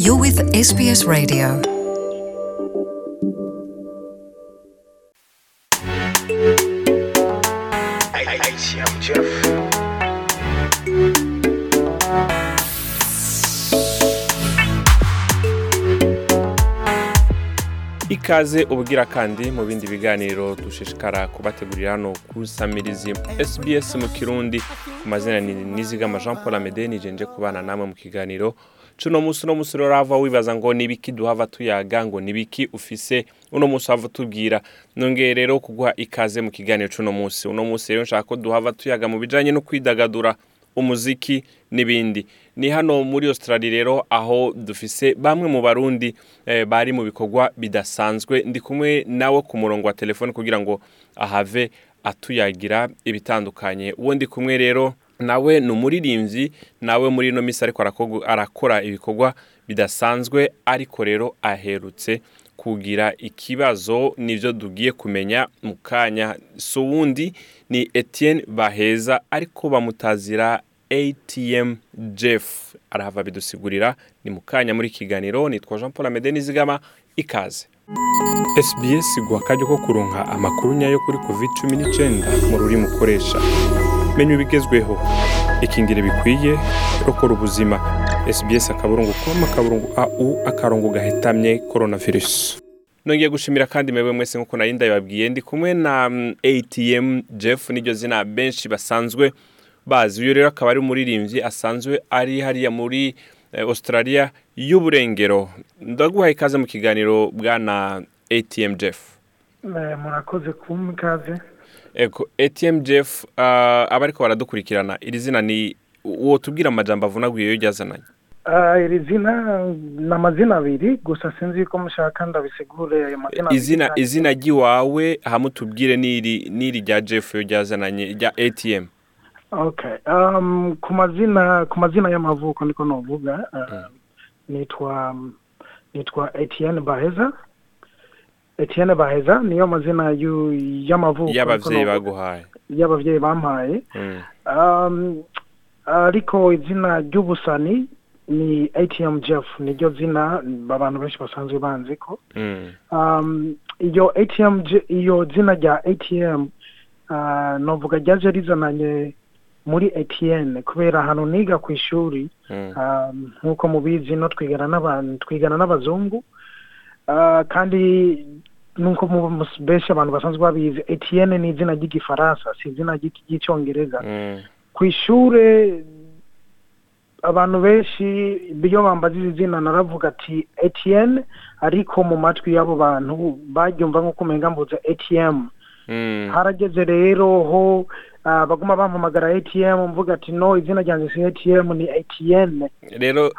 You're with SBS Radio. Ikaze ubugira kandi mu bindi biganiro dushishikara kubategurira hano ku samirizi SBS mu kirundi ku mazina ni nizigama Jean Paul Amede nijenje kubana namwe mu kiganiro cuno musi uno musi rero hava wibaza ngo nibiki duhava tuyaga ngo nibiki ufise? Uno musi hava tubwira nongeye rero kuguha ikaze mu kiganiro cuno musi uno musi rero nshaka ko duhava tuyaga mu bijanye no kwidagadura umuziki n'ibindi. Ni hano muri Australia rero aho dufise bamwe mu barundi eh, bari mu bikorwa bidasanzwe. Ndi kumwe nawe ku murongo wa telefone kugira ngo ahave atuyagira ibitandukanye. Uwo ndi kumwe rero nawe ni umuririmbyi nawe muri ino minsi ariko arakora ibikorwa bidasanzwe ariko rero aherutse kugira ikibazo nivyo tugiye kumenya mu kanya. So wundi ni Etienne Baheza ariko bamutazira ATM Jeff. Arahava bidusigurira ni mu kanya muri kiganiro nitwa Jean Paul Amede Nizigama ikaze SBS guha akaryo ko kuronka amakuru nyayo kuri covid-19 mu rurimi ukoresha. Menya ibigezweho. Ikingire bikwiye rokora ubuzima. SBS akaburungu com akaburungu au akarongo gahetamye coronavirus. Nongeye gushimira kandi mwebwe mwese nk'uko nari ndabibabwiye ndi kumwe na mm, ATM Jeff niryo zina benshi basanzwe bazi uyu rero akaba ari umuririmbyi asanzwe ari hariya muri eh, Australia y'uburengero. Ndaguhaye ikaze mu kiganiro bwana ATM Jeff. Eh, murakoze kumpa ikaze Ego, ATM Jeff uh, abariko baradukurikirana. Iri zina ni uwo tubwira amajambo avunaguye yo ryazananye Ah, iri zina ni amazina abiri gusa sinzi ko mushaka ndabisigure ayo mazina izina izina ry'iwawe hamwe tubwire n'iri rya Jeff yo ryazananye rya okay um, ku mazina ku mazina y'amavuko niko novuga uh, nitwa nitwa Etienne Baheza. Etienne Baheza niyo mazina y'amavuko novuga. baguhaye y'abavyeyi bampaye Mm. um, ariko izina ry'ubusani ni ATM Jeff niryo zina abantu benshi basanzwe banzi ko Mm. um, iyo ATM iyo zina rya ATM uh, novuga ryaje rizananye muri ATN kubera ahantu niga ku ishuri Mm. um, nk'uko mubizi no twigana n'abantu twigana n'abazungu uh, kandi nuko benshi abantu basanzwe babizi ATN ni izina ry'igifaransa si izina ry'icyongereza Mm. ku ishure abantu benshi iyo bambaza izi zina naravuga ati ATN ariko mu matwi y'abo bantu baryumva nk'uko mvuze ATM Mm. harageze rero ho ah, baguma bampamagara ATM mvuga ati no izina ryanjye si ATM ni ATN rero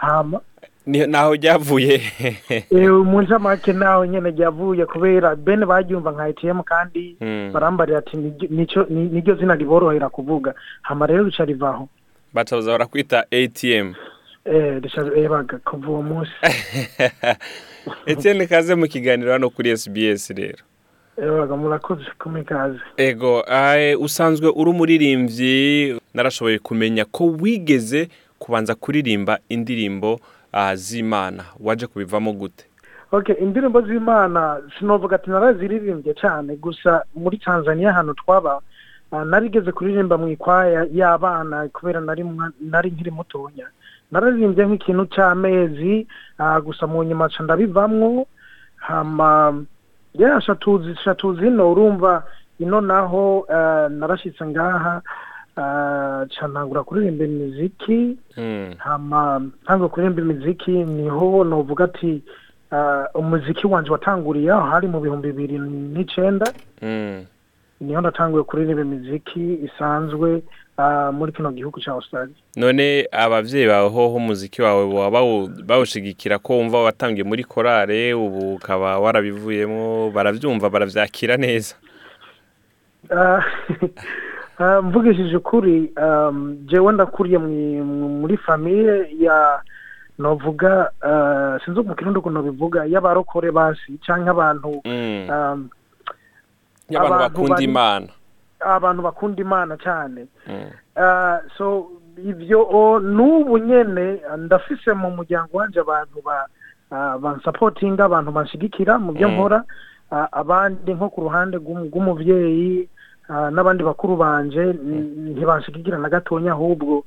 naho ryavuye eh, mu ncamake naho nyene ryavuye kubera bene baryumva nka ATM kandi Mm. barambarira ati "Niryo- zina riborohera kuvuga. Hama rero rica rivaho baca baza barakwita ATM eh rica ebaga kuva uwo munsi. Etienne kaze mu kiganiro hano kuri SBS rero. Ebaga murakoze kumpa ikaze Ego, usanzwe uri umuririmbyi narashoboye kumenya ko wigeze kubanza kuririmba indirimbo z'Imana waje kubivamo gute? Okay indirimbo z'imana sinovuga ati naraziririmbye cyane gusa muri tanzania ahantu twaba ah, narigeze kuririmba mu ikwaya y'abana kubera nari nkiri mutonya. Nararirimbye nk'ikintu cy'amezi ah, gusa mu nyuma ndabivamwo hama ya shatuzi shatuzi ino urumva ino naho ah, narashitse ngaha ah, ntangura kuririmba imiziki ntango kuririmba imiziki ni ho novuga ati umuziki wanje watanguriye aho hari mu bihumbi bibiri n'icenda mm. ni ho natanguye kuririmba imiziki isanzwe muri kino gihugu ca Australia none abavyeyi bawe hoho umuziki wawe bawushigikira ko wumva watangiye muri korale ubu ukaba warabivuyemo baravyumva baravyakira neza mvugishije ukuri um, jewe ndakuriye muri famiye ya novuga uh, sinzi mu kirundi ukuntu bivuga y'abarokore basi canke abantu Mm. um, abantu bakunda imana abantu bakunda imana cyane Mm. Ah, so ibyo n'ubu nyene ndafise mu muryango wanje abantu ba ah, bansapotinga abantu banshigikira mu byo Mm. nkora ah, abandi nko ku ruhande rw'umu- rw'umuvyeyi ah, n'abandi bakuru banje n- ntibanshigikira na gatonya ahubwo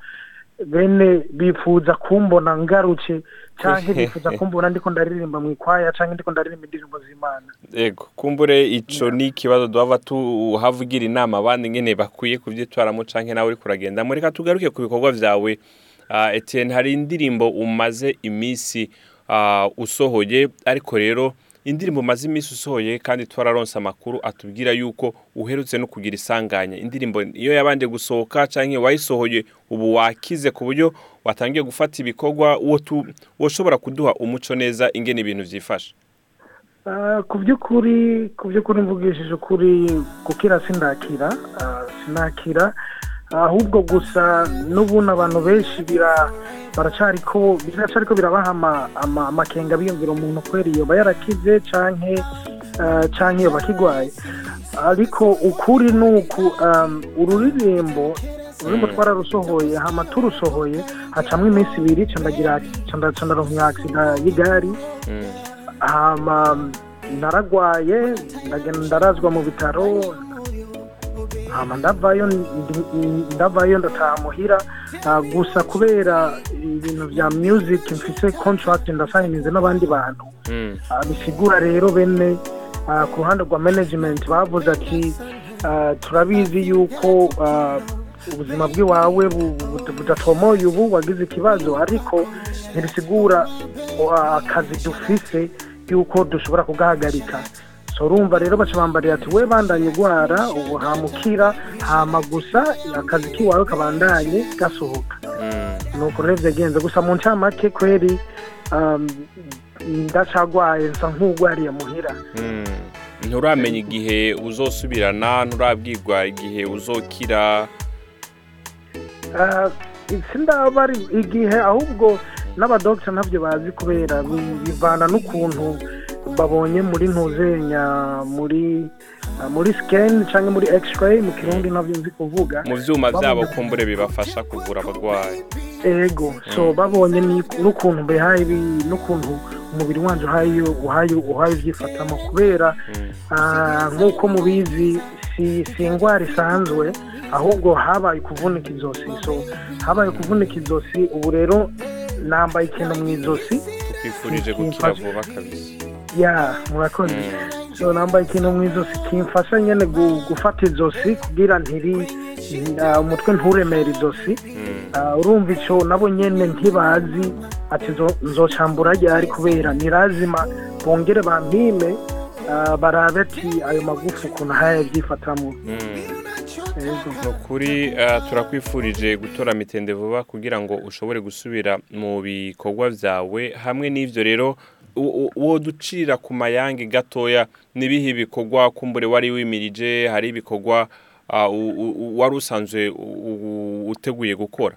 bene bifuza kumbona ngarutse canke bifuza kumbona ndiko ndaririmba mu ikwaya canke ndiko ndaririmba indirimbo z'imana. Ego kumbure ico ni ikibazo duhava tuhavugira inama abandi ngene bakwiye kuvyitwaramo canke nawe uriko uragendamo reka tugaruke ku bikorwa vyawe. Uh, Etienne hari indirimbo umaze imisi uh, usohoye ariko rero indirimbo umaze imisi usohoye kandi twararonse amakuru atubwira yuko uherutse no kugira isanganya. Indirimbo iyo yabanje gusohoka canke wayisohoye ubu wakize ku buryo watangiye gufata ibikorwa uwo woshobora kuduha umuco neza ingene ibintu vyifashe Ah, ku by'ukuri ku by'ukuri mvugishije ukuri gukira sindakira ah, sinakira. Ahubwo gusa n'ubundi abantu benshi bira baracariko biracariko birabaha ama- ama- amakenga biyumvira umuntu kwera iyo ba yarakize ah, canke iyo bakigwaye ariko ukuri ni uku um, ururirimbo ururirimbo Mm. twararusohoye hama turusohoye hacamwo iminsi ibiri ca ndagira ca nda- ca ndaronka agisida y'igari mm. naragwaye ndarazwa mu bitaro hama ndavayo ndavayo ndataha muhira. Ah, gusa kubera ibintu vya music mfise contract ndasayininze n'abandi bantu. Mm. Ah, bisigura rero bene ah, ku ruhande rwa management bavuze ati turabizi yuko ubuzima bw'iwawe bu- bu- budatomoye ubu wagize ikibazo. Ariko ntibisigura akazi dufise yuko dushobora kugahagarika. Urumva rero baca bambarira ati we bandanye urwara ubu hamukira hama gusa akazi k'iwawe kabandanye gasohoka Mm. nuko rero byagenze gusa mu ncamake kweri um, ndacagwaye nsa nk'ugwariye muhira Mm. nturamenya igihe uzosubirana nturabwirwa igihe uzokira Ah, sindaba ari igihe ahubwo n'abadogita ntabyo bazi kubera bi- bivana n'ukuntu babonye muri ntuzenya muri ah, muri scan cyangwa muri x-ray mu kirundi ntabyo nzi kuvuga. Mu vyabo Babonye- kumbure bibafasha kuvura abagwayi ego. So babonye ni- n'ukuntu bihaye bi- n'ukuntu umubiri wanje uhaye uhaye uhaye ivyifatamo kubera Mm. Ah, nk'uko mubizi si indwara isanzwe ahubwo habaye kuvunika izosi. So habaye kuvunika izosi ubu rero nambaye ikintu mu izosi. Tukwifurije gukira vuba kabisa ya murakoze so nambaye ikintu mu izosi kimfasha nyene gu- gufata izosi kugira ntiri ah, umutwe nturemere izosi Mm. Ah, urumva ico nabo nyene ntibazi ati zo- nzocambura ryari kubera nirazima bongere bampime ah, barabe ati ayo magufa ukuntu ahaye vyifatamo Mm. Yego. ni ukuri turakwifurije gutora mitende vuba kugira ngo ushobore gusubira mu bikorwa vyawe hamwe n'ivyo rero u- u- woducira ku mayange gatoya nibihe ibikorwa kumbure wari wimirije hari ibikorwa wari usanzwe uteguye gukora?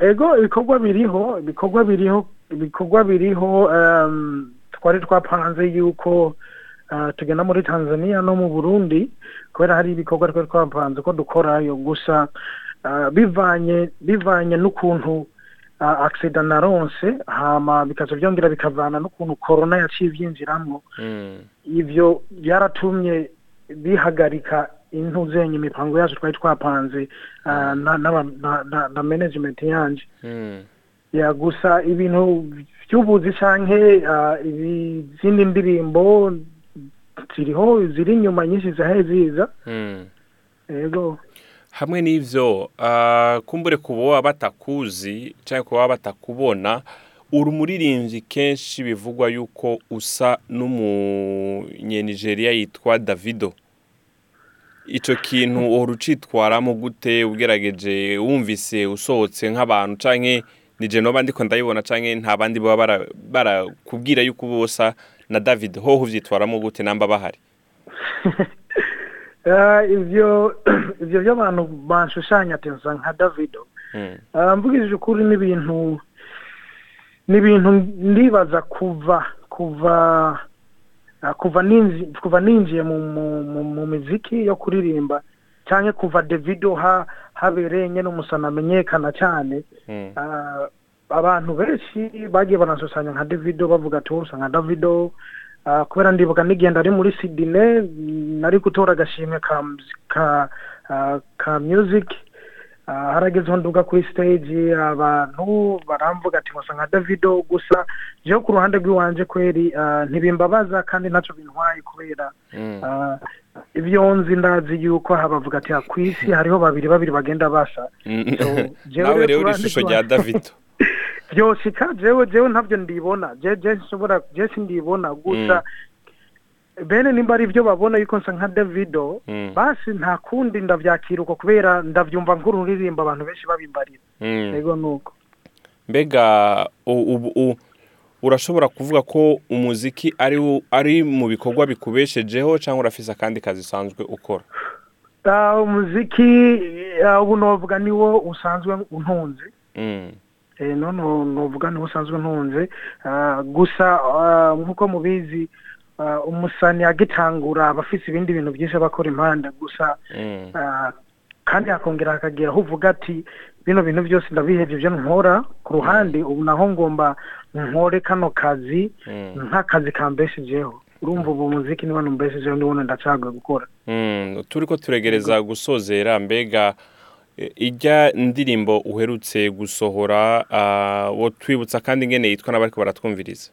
Ego ibikorwa biriho ibikorwa biriho ibikorwa biriho twari twapanze yuko tugenda muri tanzania no mu burundi kubera hari ibikorwa twari twapanze ko dukorayo. Gusa ah, bivanye bivanye n'ukuntu accident naronse hama bikaza byongera bikavana n'ukuntu corona yaciye ivyinjiramwo Mm. ivyo byaratumye bihagarika intuzenye imipango yacu twari twapanze ah, na, na, na, na, na management yanje Mm. ya gusa ibintu by'ubuzi canke ah, izindi ndirimbo ziriho ziri inyuma nyinshi zahaye ziza Mm. Hamwe n'ivyo ah, kumbure ku boba batakuzi canke ku baba batakubona uri umuririmbyi kenshi bivugwa yuko usa n'umunyenigeriya yitwa davido. Ico kintu uhora ucitwaramo gute ugerageje wumvise usohotse nk'abantu canke nije noba ndiko ndabibona canke nta bandi baba bara- barakubwira yuko uba usa na david hoho uvyitwaramo gute namba bahari? Ivyo ivyo by'abantu banshushanya ati nsa nka davido Mm. Ah, mvugishije ukuri n'ibintu n'ibintu ndibaza kuva kuva ah, kuva ninjiye mu miziki yo kuririmba cyangwa kuva davido ha habereye nyine umusana amenyekana cyane Mm. Ah, abantu benshi bagiye banashushanya nka davido bavuga ati wowe usa nka davido kubera ndibuka nigenda ari muri sidine nari gutora agashimwe ka ka ah, music Ah, haragezeho nduga kuri stage abantu baramvuga ati musa nka davido gusa jewe ku ruhande rw'iwanje kweri ah, ntibimbabaza kandi ntacyo bintwaye kubera Mm. Ah, ibyo nzi ndazi yuko aha bavuga ati "Ah, ku isi hariho babiri babiri bagenda basa Mm. Nawe rero uri ishusho rya davido byoshika jewe jewe ntabyo ndibona je je nshobora je sindibona gusa bene nimba ari ibyo babona yuko nsa nka davido. Mm. basi nta kundi ndavyakira uko kubera ndavyumva nk'ururirimbo abantu benshi babimbarira. Mm. ego nuko. Mbega urashobora kuvuga ko umuziki ari mu bikorwa bikubeshejeho cyangwa urafise akandi kazi usanzwe ukora? Ah, umuziki ah, ubu novuga niwo usanzwe untunze. Mm. Eh, no no novuga niwo usanzwe ntunze Ah, gusa ah, nk'uko mubizi ah, umusani agitangura aba afise ibindi bintu byinshi aba akora impande gusa Mm. Kandi akongera akagera aho uvuga ati bino bintu byose ndabihebye ibyo nkora ku ruhande ubu naho ngomba nkore kano kazi Mm. nk'akazi kambeshejeho urumva ubu muziki niba numbeshejeho nibuno ndacaguye gukora Mm. turi ko turegereza gusozera mbega ijya ndirimbo uherutse gusohora ah, wo twibutsa kandi ngene yitwa n'abariko baratwumviriza?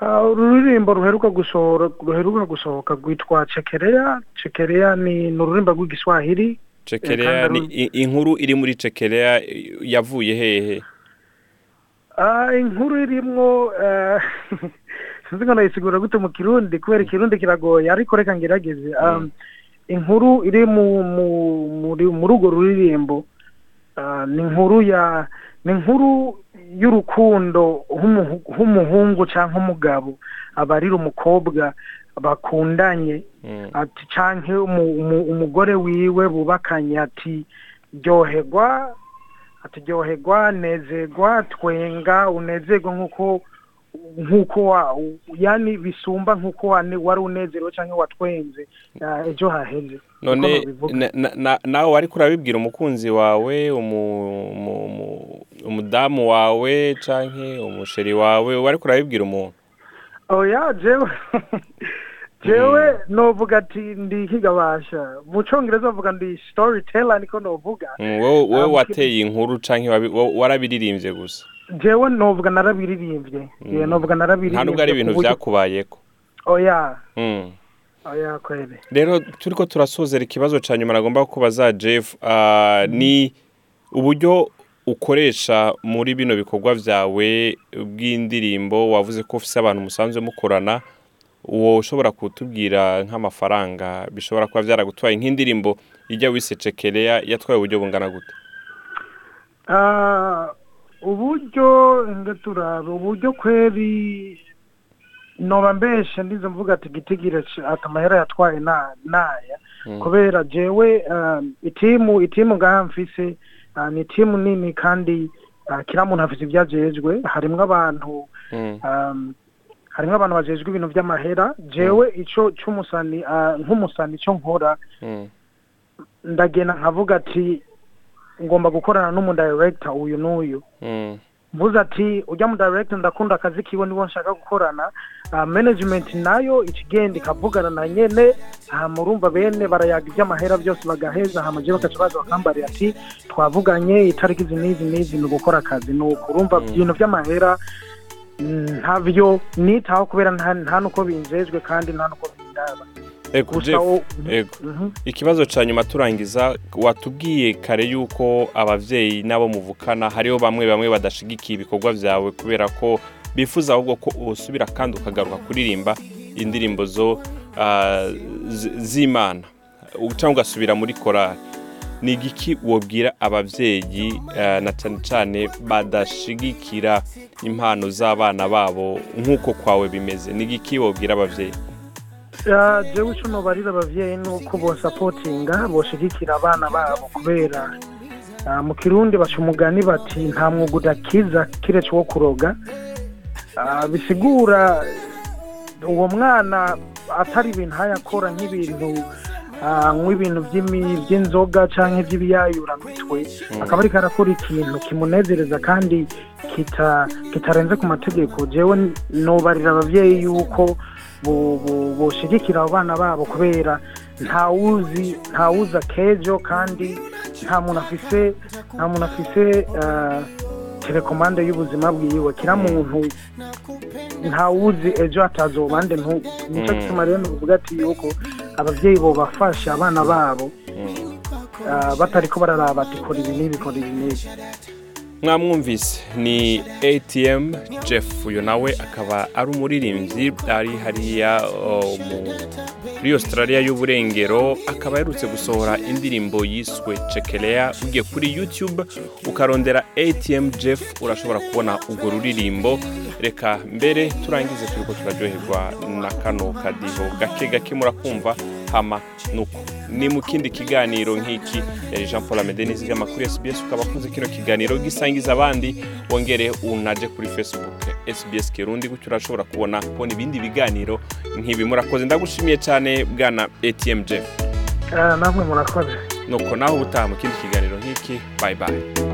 Ah, ururirimbo ruheruka gusohora ruheruka gusohoka rwitwa cekereya. Cekereya ni ni ururimbo rw'igiswahili. Cekereya ni kandi i- inkuru iri muri cekereya yavuye hehe Ah, inkuru irimwo eh, sinzi ngo nayisigura gute mu kirundi kubera ikirundi kiragoye ariko reka ngerageze Um, inkuru iri mu mu muri urwo ruririmbo ah, ni inkuru ya ni inkuru y'urukundo h'umuhungu cyangwa umugabo abarira umukobwa bakundanye Mm. ati umu- umugore wiwe bubakanye ati ryoherwa ati ryoherwa nezerwa twenga unezerwa nk'uko nk'uko wa yani bisumba nk'uko wari unezerewe cyangwa watwenze ah, ejo haheze. None Niko babivuga. na- na- na- nawe wariko urabibwira umukunzi wawe umu- umu- umu- umudamu wawe canke umusheri wawe wariko urabibwira umuntu? Oya jewe. Jewe novuga ati ndi kigabasha. Mu congereza bavuga ndi storyteller niko novuga. Mm, wowe Ah, wateye inkuru wo- warabiririmbye gusa? Jewe novuga narabiririmbye. Yeah, novuga narabiririmbye nta nubwo ari ibintu vyakubayeko oya. Mm. oya kweli rero turiko turasozera ikibazo ca nyuma nagomba kubaza jeff. Ah, ni uburyo ukoresha muri bino bikorwa vyawe bw'indirimbo wavuze ko ufise abantu musanzwe mukorana uwo ushobora kutubwira nk'amafaranga bishobora kuba vyaragutwaye nk'indirimbo ijya wise cekereya yatwaye uburyo bungana gute? Ah, uburyo nga turaba uburyo kweri noba mbeshe ndize mvuga ati gitigire ati amahera yatwaye na naya. Mm. kubera jewe um, itimu itimu ngaha mfise ah, ni itimu nini kandi ah, kila muntu afise ibyo ajejwe. Harimwo abantu Mm. um, harimwo abantu bajejwe ibintu vy'amahera. Jewe ico c'umusani ah, nk'umusani ico nkora ndagenda nkavuga ati ngomba gukorana n'umudirector uyu n'uyu. Mm. mvuze ati ujya mu director ndakunda akazi kiwe nibo nshaka gukorana. Uh, management na yo ikigenda ikavugana na nyene hama urumva bene barayaga iby'amahera byose bagaheza hama je bakaca baza bakambarira ati twavuganye itariki izi n'izi n'izi ni ugukora akazi. Ni uku urumva ibintu by'amahera mm, ntavyo nitaho kubera nta nuko binjejwe kandi nta nuko bindaba. Jeff, wo- ego Mhm. ikibazo ca nyuma turangiza watubwiye kare yuko abavyeyi n'abo muvukana hariho bamwe bamwe badashigikiye ibikorwa vyawe kubera ko bifuza ahubwo ko usubira kandi ukagaruka kuririmba indirimbo zo ah, z'imana. Cyangwa ugasubira muri korali. Ni igiki wobwira abavyeyi ah, na cane cane badashigikira impano z'abana babo nk'uko kwawe bimeze? Ni igiki wobwira abavyeyi? Jewe ico nobarira abavyeyi nuko bosapotinga boshigikira abana babo kubera ah, mu kirundi baca umugani bati nta mwuga udakiza kiretse uwo kuroga. Ah, bisigura uwo mwana atari ibintu hayakora nk'ibintu anywa ibintu by'imi- by'inzoga cyangwa iby'ibiyayuramitwe akaba ariko arakora ikintu kimunezereza kandi kita- kitarenze ku mategeko. Jewe nobarira ababyeyi yuko boshigikira abo bana babo kubera ntawuzi ntawuzi akejo kandi nta muntu afise nta muntu afise ah, telekomande y'ubuzima bwiwe. Kira muntu ntawuzi ejo hatazobande ntu. Nicyo Mm. gituma rero nuvuga ati yuko abavyeyi bobafasha abana babo ah, batariko bararaba ati kora ibi n'ibi kora ibi n'ibi. Mwamwumvise ni atm jeff uyu nawe akaba ari umuririmbyi ari hariya mu- muri australia y'uburengero akaba aherutse gusohora indirimbo yiswe cekelea ugiye kuri youtube ukarondera atm jeff urashobora kubona urwo ruririmbo. Reka mbere turangize turiko turaryoherwa na kano kadiho. Gake gake murakumva. Hama nuko ni mu kindi kiganiro nk'iki. Yari jean paul amede nizigama kuri sbs ukaba akunze kino kiganiro gisangiza abandi. Wongere unaje kuri facebook sbs kirundi gutyo urashobora kubona kubona ibindi biganiro nk'ibi. Murakoze. Ndagushimiye cyane bwana atm jeff. Ah, namwe murakoze. Nuko naho ubutaha mu kindi kiganiro nk'iki. Bye bye